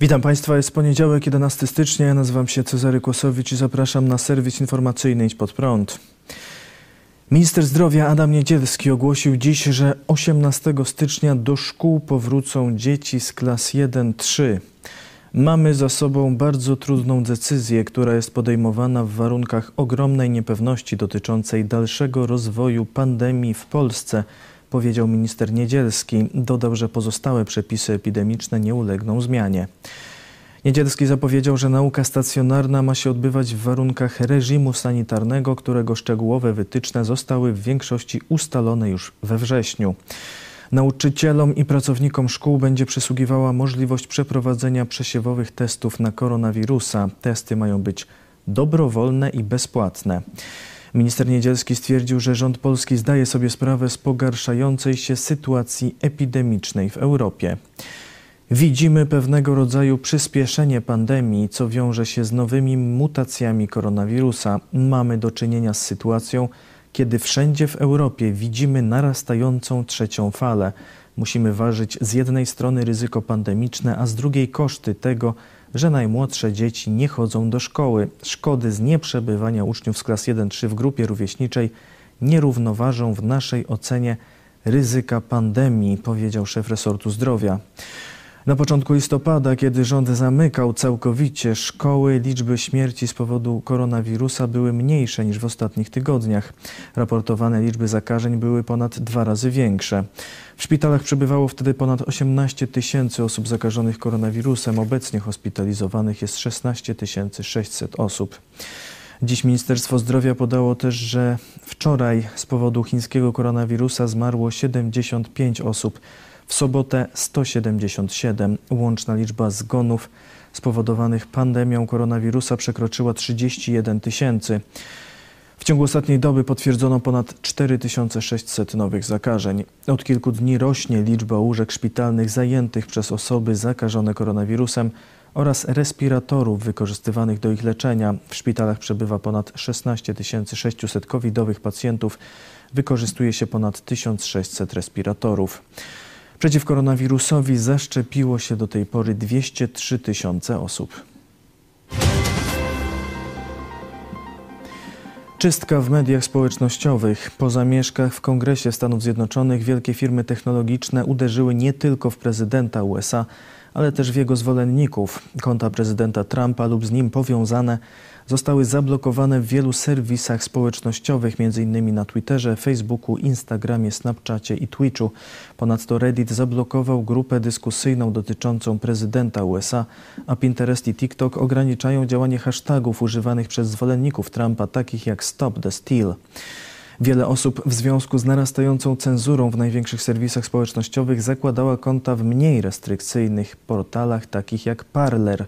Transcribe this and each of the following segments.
Witam Państwa, jest poniedziałek, 11 stycznia. Ja nazywam się Cezary Kłosowicz i zapraszam na serwis informacyjny Idź Pod Prąd. Minister zdrowia Adam Niedzielski ogłosił dziś, że 18 stycznia do szkół powrócą dzieci z klas 1-3. Mamy za sobą bardzo trudną decyzję, która jest podejmowana w warunkach ogromnej niepewności dotyczącej dalszego rozwoju pandemii w Polsce, powiedział minister Niedzielski. Dodał, że pozostałe przepisy epidemiczne nie ulegną zmianie. Niedzielski zapowiedział, że nauka stacjonarna ma się odbywać w warunkach reżimu sanitarnego, którego szczegółowe wytyczne zostały w większości ustalone już we wrześniu. Nauczycielom i pracownikom szkół będzie przysługiwała możliwość przeprowadzenia przesiewowych testów na koronawirusa. Testy mają być dobrowolne i bezpłatne. Minister Niedzielski stwierdził, że rząd polski zdaje sobie sprawę z pogarszającej się sytuacji epidemicznej w Europie. Widzimy pewnego rodzaju przyspieszenie pandemii, co wiąże się z nowymi mutacjami koronawirusa. Mamy do czynienia z sytuacją, kiedy wszędzie w Europie widzimy narastającą trzecią falę. Musimy ważyć z jednej strony ryzyko pandemiczne, a z drugiej koszty tego, że najmłodsze dzieci nie chodzą do szkoły. Szkody z nieprzebywania uczniów z klas 1-3 w grupie rówieśniczej nie równoważą w naszej ocenie ryzyka pandemii, powiedział szef resortu zdrowia. Na początku listopada, kiedy rząd zamykał całkowicie szkoły, liczby śmierci z powodu koronawirusa były mniejsze niż w ostatnich tygodniach. Raportowane liczby zakażeń były ponad dwa razy większe. W szpitalach przebywało wtedy ponad 18 tysięcy osób zakażonych koronawirusem. Obecnie hospitalizowanych jest 16 600 osób. Dziś Ministerstwo Zdrowia podało też, że wczoraj z powodu chińskiego koronawirusa zmarło 75 osób w sobotę 177. Łączna liczba zgonów spowodowanych pandemią koronawirusa przekroczyła 31 tysięcy. W ciągu ostatniej doby potwierdzono ponad 4600 nowych zakażeń. Od kilku dni rośnie liczba łóżek szpitalnych zajętych przez osoby zakażone koronawirusem oraz respiratorów wykorzystywanych do ich leczenia. W szpitalach przebywa ponad 16 600 covidowych pacjentów. Wykorzystuje się ponad 1600 respiratorów. Przeciw koronawirusowi zaszczepiło się do tej pory 203 tysiące osób. Czystka w mediach społecznościowych. Po zamieszkach w Kongresie Stanów Zjednoczonych wielkie firmy technologiczne uderzyły nie tylko w prezydenta USA, ale też w jego zwolenników. Konta prezydenta Trumpa lub z nim powiązane zostały zablokowane w wielu serwisach społecznościowych, m.in. na Twitterze, Facebooku, Instagramie, Snapchacie i Twitchu. Ponadto Reddit zablokował grupę dyskusyjną dotyczącą prezydenta USA, a Pinterest i TikTok ograniczają działanie hashtagów używanych przez zwolenników Trumpa, takich jak Stop the Steal. Wiele osób w związku z narastającą cenzurą w największych serwisach społecznościowych zakładała konta w mniej restrykcyjnych portalach, takich jak Parler.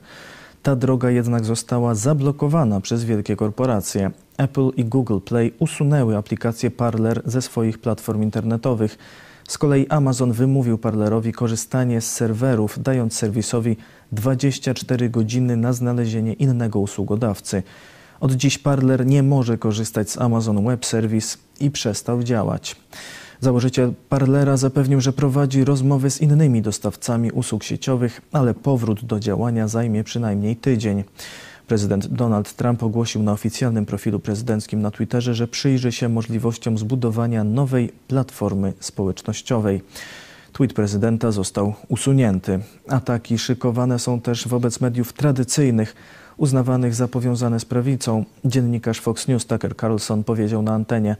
Ta droga jednak została zablokowana przez wielkie korporacje. Apple i Google Play usunęły aplikację Parler ze swoich platform internetowych. Z kolei Amazon wymówił Parlerowi korzystanie z serwerów, dając serwisowi 24 godziny na znalezienie innego usługodawcy. Od dziś Parler nie może korzystać z Amazon Web Service i przestał działać. Założyciel Parlera zapewnił, że prowadzi rozmowy z innymi dostawcami usług sieciowych, ale powrót do działania zajmie przynajmniej tydzień. Prezydent Donald Trump ogłosił na oficjalnym profilu prezydenckim na Twitterze, że przyjrzy się możliwościom zbudowania nowej platformy społecznościowej. Tweet prezydenta został usunięty. Ataki szykowane są też wobec mediów tradycyjnych, uznawanych za powiązane z prawicą. Dziennikarz Fox News Tucker Carlson powiedział na antenie,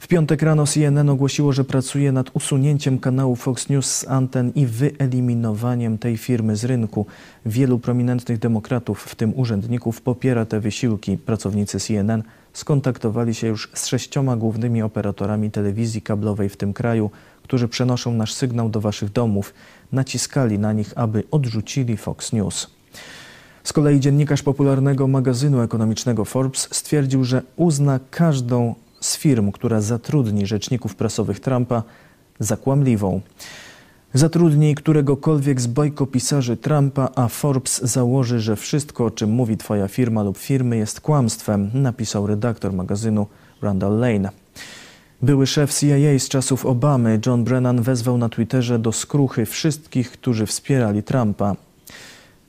w piątek rano CNN ogłosiło, że pracuje nad usunięciem kanału Fox News z anten i wyeliminowaniem tej firmy z rynku. Wielu prominentnych demokratów, w tym urzędników, popiera te wysiłki. Pracownicy CNN skontaktowali się już z sześcioma głównymi operatorami telewizji kablowej w tym kraju, którzy przenoszą nasz sygnał do waszych domów. Naciskali na nich, aby odrzucili Fox News. Z kolei dziennikarz popularnego magazynu ekonomicznego Forbes stwierdził, że uzna każdą z firm, która zatrudni rzeczników prasowych Trumpa, za kłamliwą. Zatrudnij któregokolwiek z bajkopisarzy Trumpa, a Forbes założy, że wszystko, o czym mówi Twoja firma lub firmy, jest kłamstwem, napisał redaktor magazynu Randall Lane. Były szef CIA z czasów Obamy, John Brennan, wezwał na Twitterze do skruchy wszystkich, którzy wspierali Trumpa.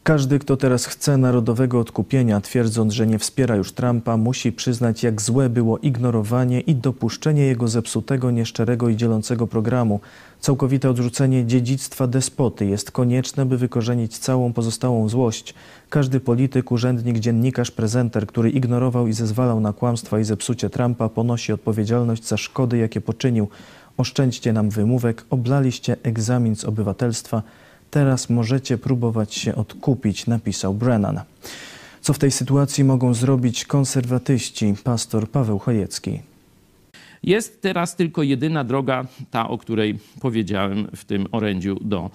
Każdy, kto teraz chce narodowego odkupienia, twierdząc, że nie wspiera już Trumpa, musi przyznać, jak złe było ignorowanie i dopuszczenie jego zepsutego, nieszczerego i dzielącego programu. Całkowite odrzucenie dziedzictwa despoty jest konieczne, by wykorzenić całą pozostałą złość. Każdy polityk, urzędnik, dziennikarz, prezenter, który ignorował i zezwalał na kłamstwa i zepsucie Trumpa, ponosi odpowiedzialność za szkody, jakie poczynił. Oszczędźcie nam wymówek, oblaliście egzamin z obywatelstwa. Teraz możecie próbować się odkupić, napisał Brennan. Co w tej sytuacji mogą zrobić konserwatyści? Pastor Paweł Chojecki. Jest teraz tylko jedyna droga, ta, o której powiedziałem w tym orędziu do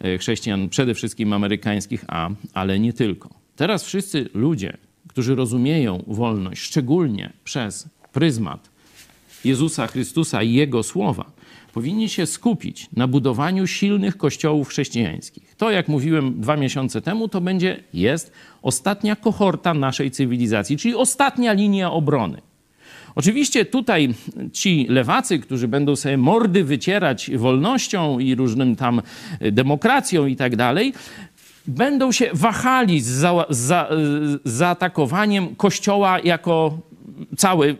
e, chrześcijan, przede wszystkim amerykańskich, a, ale nie tylko. Teraz wszyscy ludzie, którzy rozumieją wolność, szczególnie przez pryzmat Jezusa Chrystusa i Jego słowa, powinni się skupić na budowaniu silnych kościołów chrześcijańskich. To, jak mówiłem dwa miesiące temu, to będzie, jest ostatnia kohorta naszej cywilizacji, czyli ostatnia linia obrony. Oczywiście tutaj ci lewacy, którzy będą sobie mordy wycierać wolnością i różnym tam demokracją i tak dalej, będą się wahali z, za, za, z zaatakowaniem Kościoła jako cały,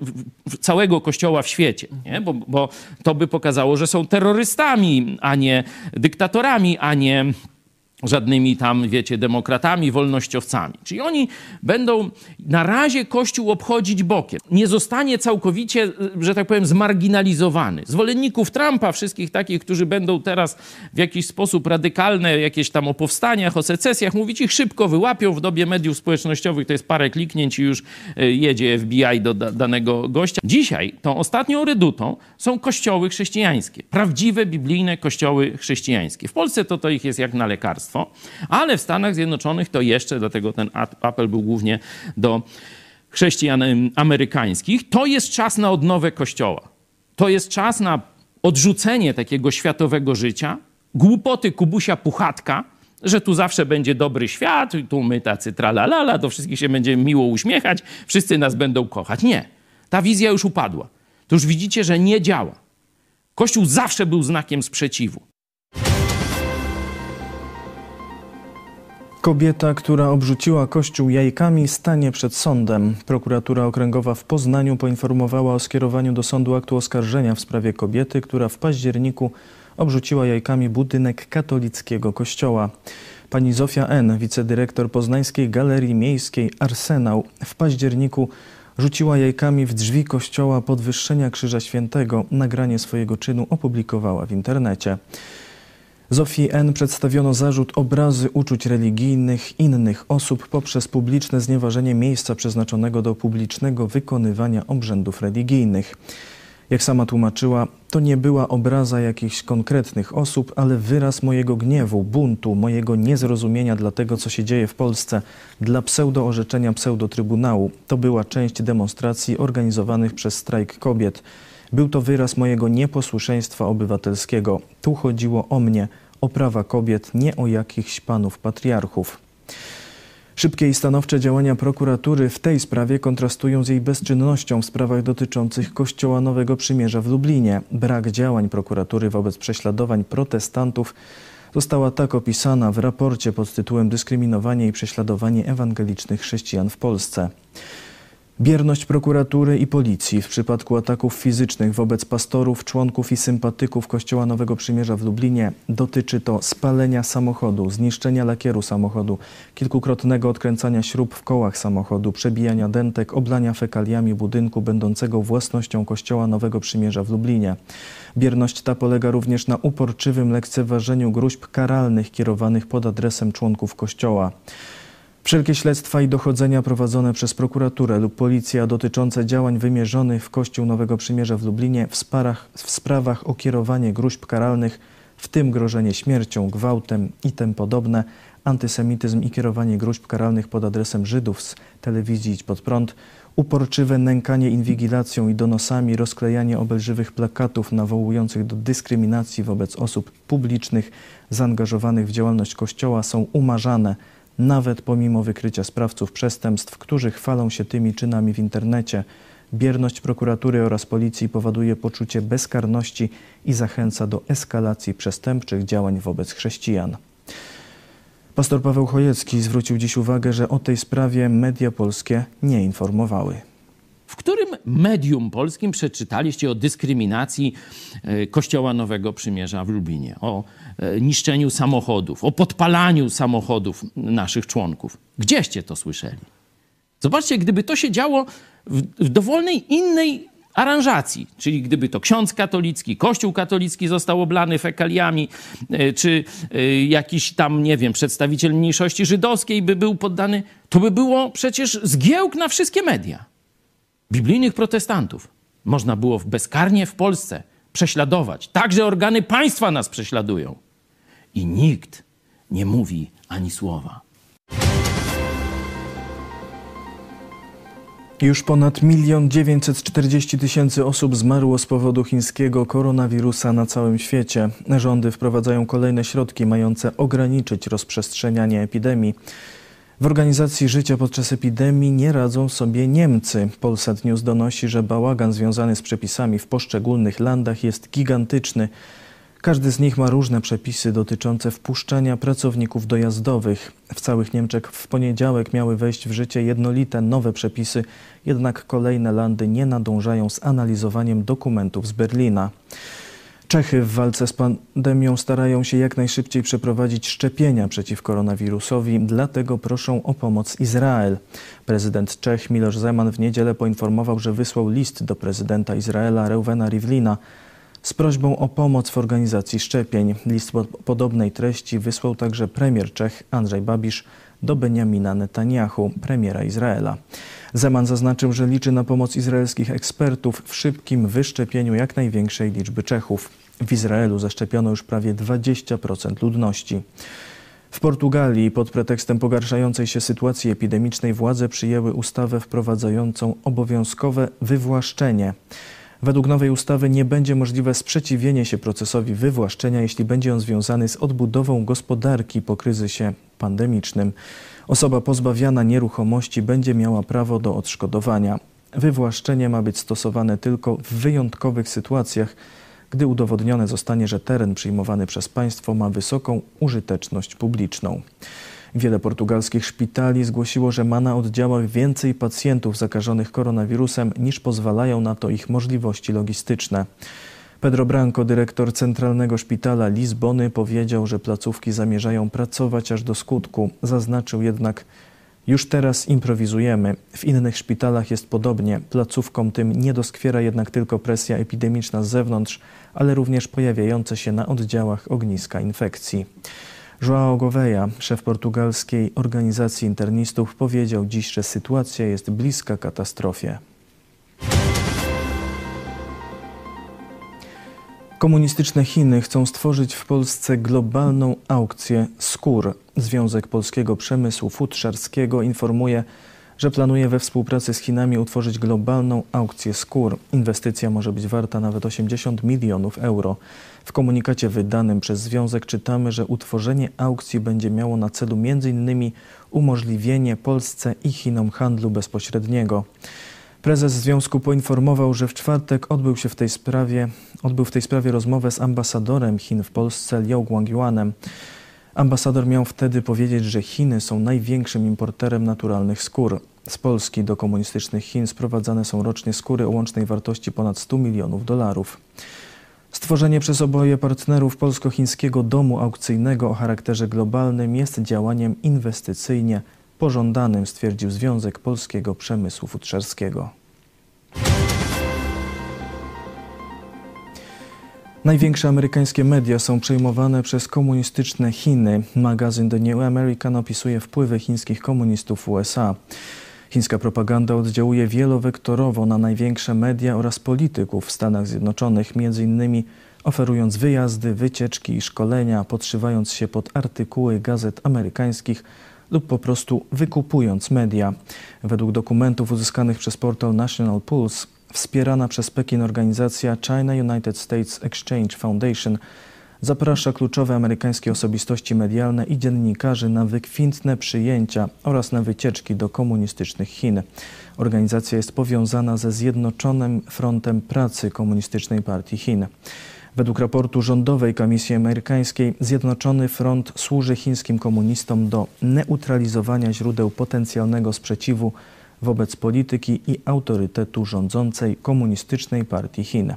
całego kościoła w świecie, nie? Bo, bo to by pokazało, że są terrorystami, a nie dyktatorami, a nie żadnymi tam, wiecie, demokratami, wolnościowcami. Czyli oni będą na razie Kościół obchodzić bokiem. Nie zostanie całkowicie, że tak powiem, zmarginalizowany. Zwolenników Trumpa, wszystkich takich, którzy będą teraz w jakiś sposób radykalne, jakieś tam o powstaniach, o secesjach mówić, ich szybko wyłapią w dobie mediów społecznościowych. To jest parę kliknięć i już e, jedzie FBI do da danego gościa. Dzisiaj tą ostatnią redutą są kościoły chrześcijańskie. Prawdziwe, biblijne kościoły chrześcijańskie. W Polsce to, to ich jest jak na lekarstwo ale w Stanach Zjednoczonych to jeszcze, dlatego ten apel był głównie do chrześcijan amerykańskich, to jest czas na odnowę Kościoła. To jest czas na odrzucenie takiego światowego życia, głupoty Kubusia Puchatka, że tu zawsze będzie dobry świat, tu my tacy tralalala, do wszystkich się będziemy miło uśmiechać, wszyscy nas będą kochać. Nie. Ta wizja już upadła. To już widzicie, że nie działa. Kościół zawsze był znakiem sprzeciwu. Kobieta, która obrzuciła kościół jajkami, stanie przed sądem. Prokuratura Okręgowa w Poznaniu poinformowała o skierowaniu do sądu aktu oskarżenia w sprawie kobiety, która w październiku obrzuciła jajkami budynek katolickiego kościoła. Pani Zofia N., wicedyrektor Poznańskiej Galerii Miejskiej Arsenał, w październiku rzuciła jajkami w drzwi kościoła podwyższenia Krzyża Świętego. Nagranie swojego czynu opublikowała w internecie. Zofii N. przedstawiono zarzut obrazy uczuć religijnych innych osób poprzez publiczne znieważenie miejsca przeznaczonego do publicznego wykonywania obrzędów religijnych. Jak sama tłumaczyła, to nie była obraza jakichś konkretnych osób, ale wyraz mojego gniewu, buntu, mojego niezrozumienia dla tego, co się dzieje w Polsce, dla pseudoorzeczenia pseudotrybunału. To była część demonstracji organizowanych przez strajk kobiet. Był to wyraz mojego nieposłuszeństwa obywatelskiego. Tu chodziło o mnie, o prawa kobiet, nie o jakichś panów patriarchów. Szybkie i stanowcze działania prokuratury w tej sprawie kontrastują z jej bezczynnością w sprawach dotyczących Kościoła Nowego Przymierza w Lublinie. Brak działań prokuratury wobec prześladowań protestantów została tak opisana w raporcie pod tytułem Dyskryminowanie i prześladowanie ewangelicznych chrześcijan w Polsce. Bierność prokuratury i policji w przypadku ataków fizycznych wobec pastorów, członków i sympatyków Kościoła Nowego Przymierza w Lublinie dotyczy to spalenia samochodu, zniszczenia lakieru samochodu, kilkukrotnego odkręcania śrub w kołach samochodu, przebijania dentek, oblania fekaliami budynku będącego własnością Kościoła Nowego Przymierza w Lublinie. Bierność ta polega również na uporczywym lekceważeniu gruźb karalnych kierowanych pod adresem członków Kościoła. Wszelkie śledztwa i dochodzenia prowadzone przez prokuraturę lub policję dotyczące działań wymierzonych w Kościół Nowego Przymierza w Lublinie w, sparach, w sprawach o kierowanie gruźb karalnych, w tym grożenie śmiercią, gwałtem i tym podobne, antysemityzm i kierowanie gruźb karalnych pod adresem Żydów z telewizji Idź Pod Prąd, uporczywe nękanie inwigilacją i donosami, rozklejanie obelżywych plakatów nawołujących do dyskryminacji wobec osób publicznych zaangażowanych w działalność Kościoła są umarzane – nawet pomimo wykrycia sprawców przestępstw, którzy chwalą się tymi czynami w internecie. Bierność prokuratury oraz policji powoduje poczucie bezkarności i zachęca do eskalacji przestępczych działań wobec chrześcijan. Pastor Paweł Chojecki zwrócił dziś uwagę, że o tej sprawie media polskie nie informowały. W którym medium polskim przeczytaliście o dyskryminacji e, Kościoła Nowego Przymierza w Lublinie, o e, niszczeniu samochodów, o podpalaniu samochodów naszych członków? Gdzieście to słyszeli? Zobaczcie, gdyby to się działo w, w dowolnej innej aranżacji, czyli gdyby to ksiądz katolicki, kościół katolicki został oblany fekaliami, e, czy jakiś tam, nie wiem, przedstawiciel mniejszości żydowskiej by był poddany, to by było przecież zgiełk na wszystkie media biblijnych protestantów można było bezkarnie w Polsce prześladować. Także organy państwa nas prześladują. I nikt nie mówi ani słowa. Już ponad milion dziewięćset czterdzieści tysięcy osób zmarło z powodu chińskiego koronawirusa na całym świecie. Rządy wprowadzają kolejne środki mające ograniczyć rozprzestrzenianie epidemii. W organizacji życia podczas epidemii nie radzą sobie Niemcy. Polsat News donosi, że bałagan związany z przepisami w poszczególnych landach jest gigantyczny. Każdy z nich ma różne przepisy dotyczące wpuszczania pracowników dojazdowych. W całych Niemczech w poniedziałek miały wejść w życie jednolite nowe przepisy, jednak kolejne landy nie nadążają z analizowaniem dokumentów z Berlina. Czechy w walce z pandemią starają się jak najszybciej przeprowadzić szczepienia przeciw koronawirusowi, dlatego proszą o pomoc Izrael. Prezydent Czech Miloš Zeman w niedzielę poinformował, że wysłał list do prezydenta Izraela Reuvena Rivlina z prośbą o pomoc w organizacji szczepień. List podobnej treści wysłał także premier Czech Andrzej Babisz do Benjamina Netanyahu, premiera Izraela. Zeman zaznaczył, że liczy na pomoc izraelskich ekspertów w szybkim wyszczepieniu jak największej liczby Czechów. W Izraelu zaszczepiono już prawie 20% ludności. W Portugalii pod pretekstem pogarszającej się sytuacji epidemicznej władze przyjęły ustawę wprowadzającą obowiązkowe wywłaszczenie. Według nowej ustawy nie będzie możliwe sprzeciwienie się procesowi wywłaszczenia, jeśli będzie on związany z odbudową gospodarki po kryzysie pandemicznym. Osoba pozbawiana nieruchomości będzie miała prawo do odszkodowania. Wywłaszczenie ma być stosowane tylko w wyjątkowych sytuacjach, gdy udowodnione zostanie, że teren przyjmowany przez państwo ma wysoką użyteczność publiczną. Wiele portugalskich szpitali zgłosiło, że ma na oddziałach więcej pacjentów zakażonych koronawirusem niż pozwalają na to ich możliwości logistyczne. Pedro Branco, dyrektor Centralnego Szpitala Lizbony, powiedział, że placówki zamierzają pracować aż do skutku. Zaznaczył jednak, już teraz improwizujemy. W innych szpitalach jest podobnie. Placówkom tym nie doskwiera jednak tylko presja epidemiczna z zewnątrz, ale również pojawiające się na oddziałach ogniska infekcji. João Gouveia, szef portugalskiej organizacji internistów, powiedział dziś, że sytuacja jest bliska katastrofie. Komunistyczne Chiny chcą stworzyć w Polsce globalną aukcję skór. Związek Polskiego Przemysłu Futrzarskiego informuje, że planuje we współpracy z Chinami utworzyć globalną aukcję skór. Inwestycja może być warta nawet 80 milionów euro. W komunikacie wydanym przez Związek czytamy, że utworzenie aukcji będzie miało na celu m.in. umożliwienie Polsce i Chinom handlu bezpośredniego. Prezes związku poinformował, że w czwartek odbył się w tej sprawie, odbył w tej sprawie rozmowę z ambasadorem Chin w Polsce Liu Guangyuanem. Ambasador miał wtedy powiedzieć, że Chiny są największym importerem naturalnych skór. Z Polski do komunistycznych Chin sprowadzane są rocznie skóry o łącznej wartości ponad 100 milionów dolarów. Stworzenie przez oboje partnerów polsko-chińskiego domu aukcyjnego o charakterze globalnym jest działaniem inwestycyjnie pożądanym, stwierdził Związek Polskiego Przemysłu Futrzarskiego. Największe amerykańskie media są przejmowane przez komunistyczne Chiny. Magazyn The New American opisuje wpływy chińskich komunistów w USA. Chińska propaganda oddziałuje wielowektorowo na największe media oraz polityków w Stanach Zjednoczonych, innymi oferując wyjazdy, wycieczki i szkolenia, podszywając się pod artykuły gazet amerykańskich lub po prostu wykupując media. Według dokumentów uzyskanych przez portal National Pulse, wspierana przez Pekin organizacja China United States Exchange Foundation zaprasza kluczowe amerykańskie osobistości medialne i dziennikarzy na wykwintne przyjęcia oraz na wycieczki do komunistycznych Chin. Organizacja jest powiązana ze Zjednoczonym Frontem Pracy Komunistycznej Partii Chin. Według raportu rządowej Komisji Amerykańskiej Zjednoczony Front służy chińskim komunistom do neutralizowania źródeł potencjalnego sprzeciwu wobec polityki i autorytetu rządzącej komunistycznej partii Chin.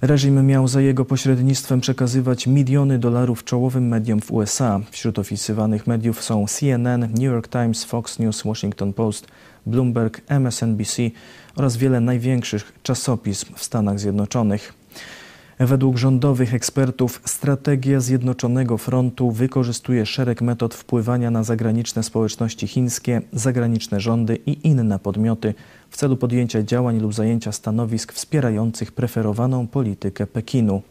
Reżim miał za jego pośrednictwem przekazywać miliony dolarów czołowym mediom w USA. Wśród opisywanych mediów są CNN, New York Times, Fox News, Washington Post, Bloomberg, MSNBC oraz wiele największych czasopism w Stanach Zjednoczonych. Według rządowych ekspertów strategia Zjednoczonego Frontu wykorzystuje szereg metod wpływania na zagraniczne społeczności chińskie, zagraniczne rządy i inne podmioty w celu podjęcia działań lub zajęcia stanowisk wspierających preferowaną politykę Pekinu.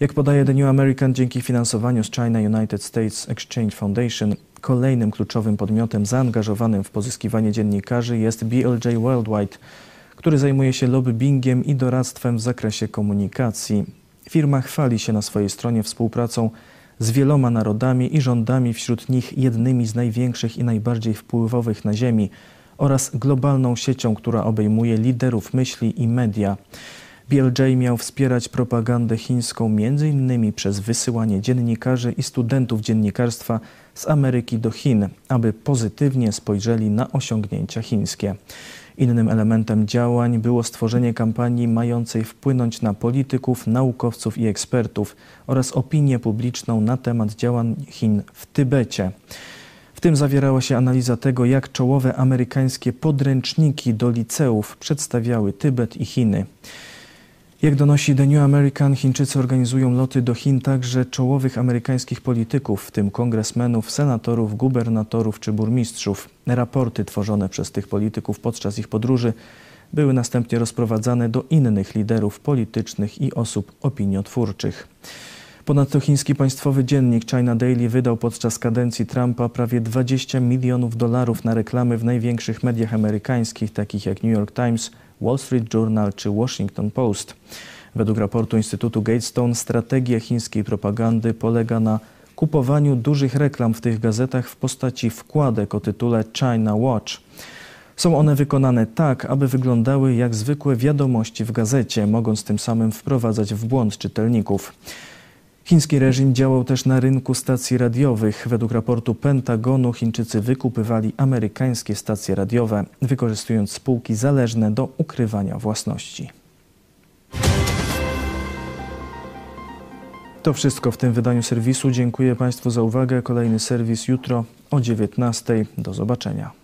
Jak podaje The New American, dzięki finansowaniu z China United States Exchange Foundation, kolejnym kluczowym podmiotem zaangażowanym w pozyskiwanie dziennikarzy jest BLJ Worldwide, który zajmuje się lobbyingiem i doradztwem w zakresie komunikacji. Firma chwali się na swojej stronie współpracą z wieloma narodami i rządami, wśród nich jednymi z największych i najbardziej wpływowych na Ziemi oraz globalną siecią, która obejmuje liderów myśli i media. BLJ miał wspierać propagandę chińską m.in. przez wysyłanie dziennikarzy i studentów dziennikarstwa z Ameryki do Chin, aby pozytywnie spojrzeli na osiągnięcia chińskie. Innym elementem działań było stworzenie kampanii mającej wpłynąć na polityków, naukowców i ekspertów oraz opinię publiczną na temat działań Chin w Tybecie. W tym zawierała się analiza tego, jak czołowe amerykańskie podręczniki do liceów przedstawiały Tybet i Chiny. Jak donosi The New American, Chińczycy organizują loty do Chin także czołowych amerykańskich polityków, w tym kongresmenów, senatorów, gubernatorów czy burmistrzów. Raporty tworzone przez tych polityków podczas ich podróży były następnie rozprowadzane do innych liderów politycznych i osób opiniotwórczych. Ponadto chiński państwowy dziennik China Daily wydał podczas kadencji Trumpa prawie 20 milionów dolarów na reklamy w największych mediach amerykańskich, takich jak New York Times, Wall Street Journal czy Washington Post. Według raportu Instytutu Gatestone strategia chińskiej propagandy polega na kupowaniu dużych reklam w tych gazetach w postaci wkładek o tytule China Watch. Są one wykonane tak, aby wyglądały jak zwykłe wiadomości w gazecie, mogąc tym samym wprowadzać w błąd czytelników. Chiński reżim działał też na rynku stacji radiowych. Według raportu Pentagonu Chińczycy wykupywali amerykańskie stacje radiowe, wykorzystując spółki zależne do ukrywania własności. To wszystko w tym wydaniu serwisu. Dziękuję Państwu za uwagę. Kolejny serwis jutro o 19:00. Do zobaczenia.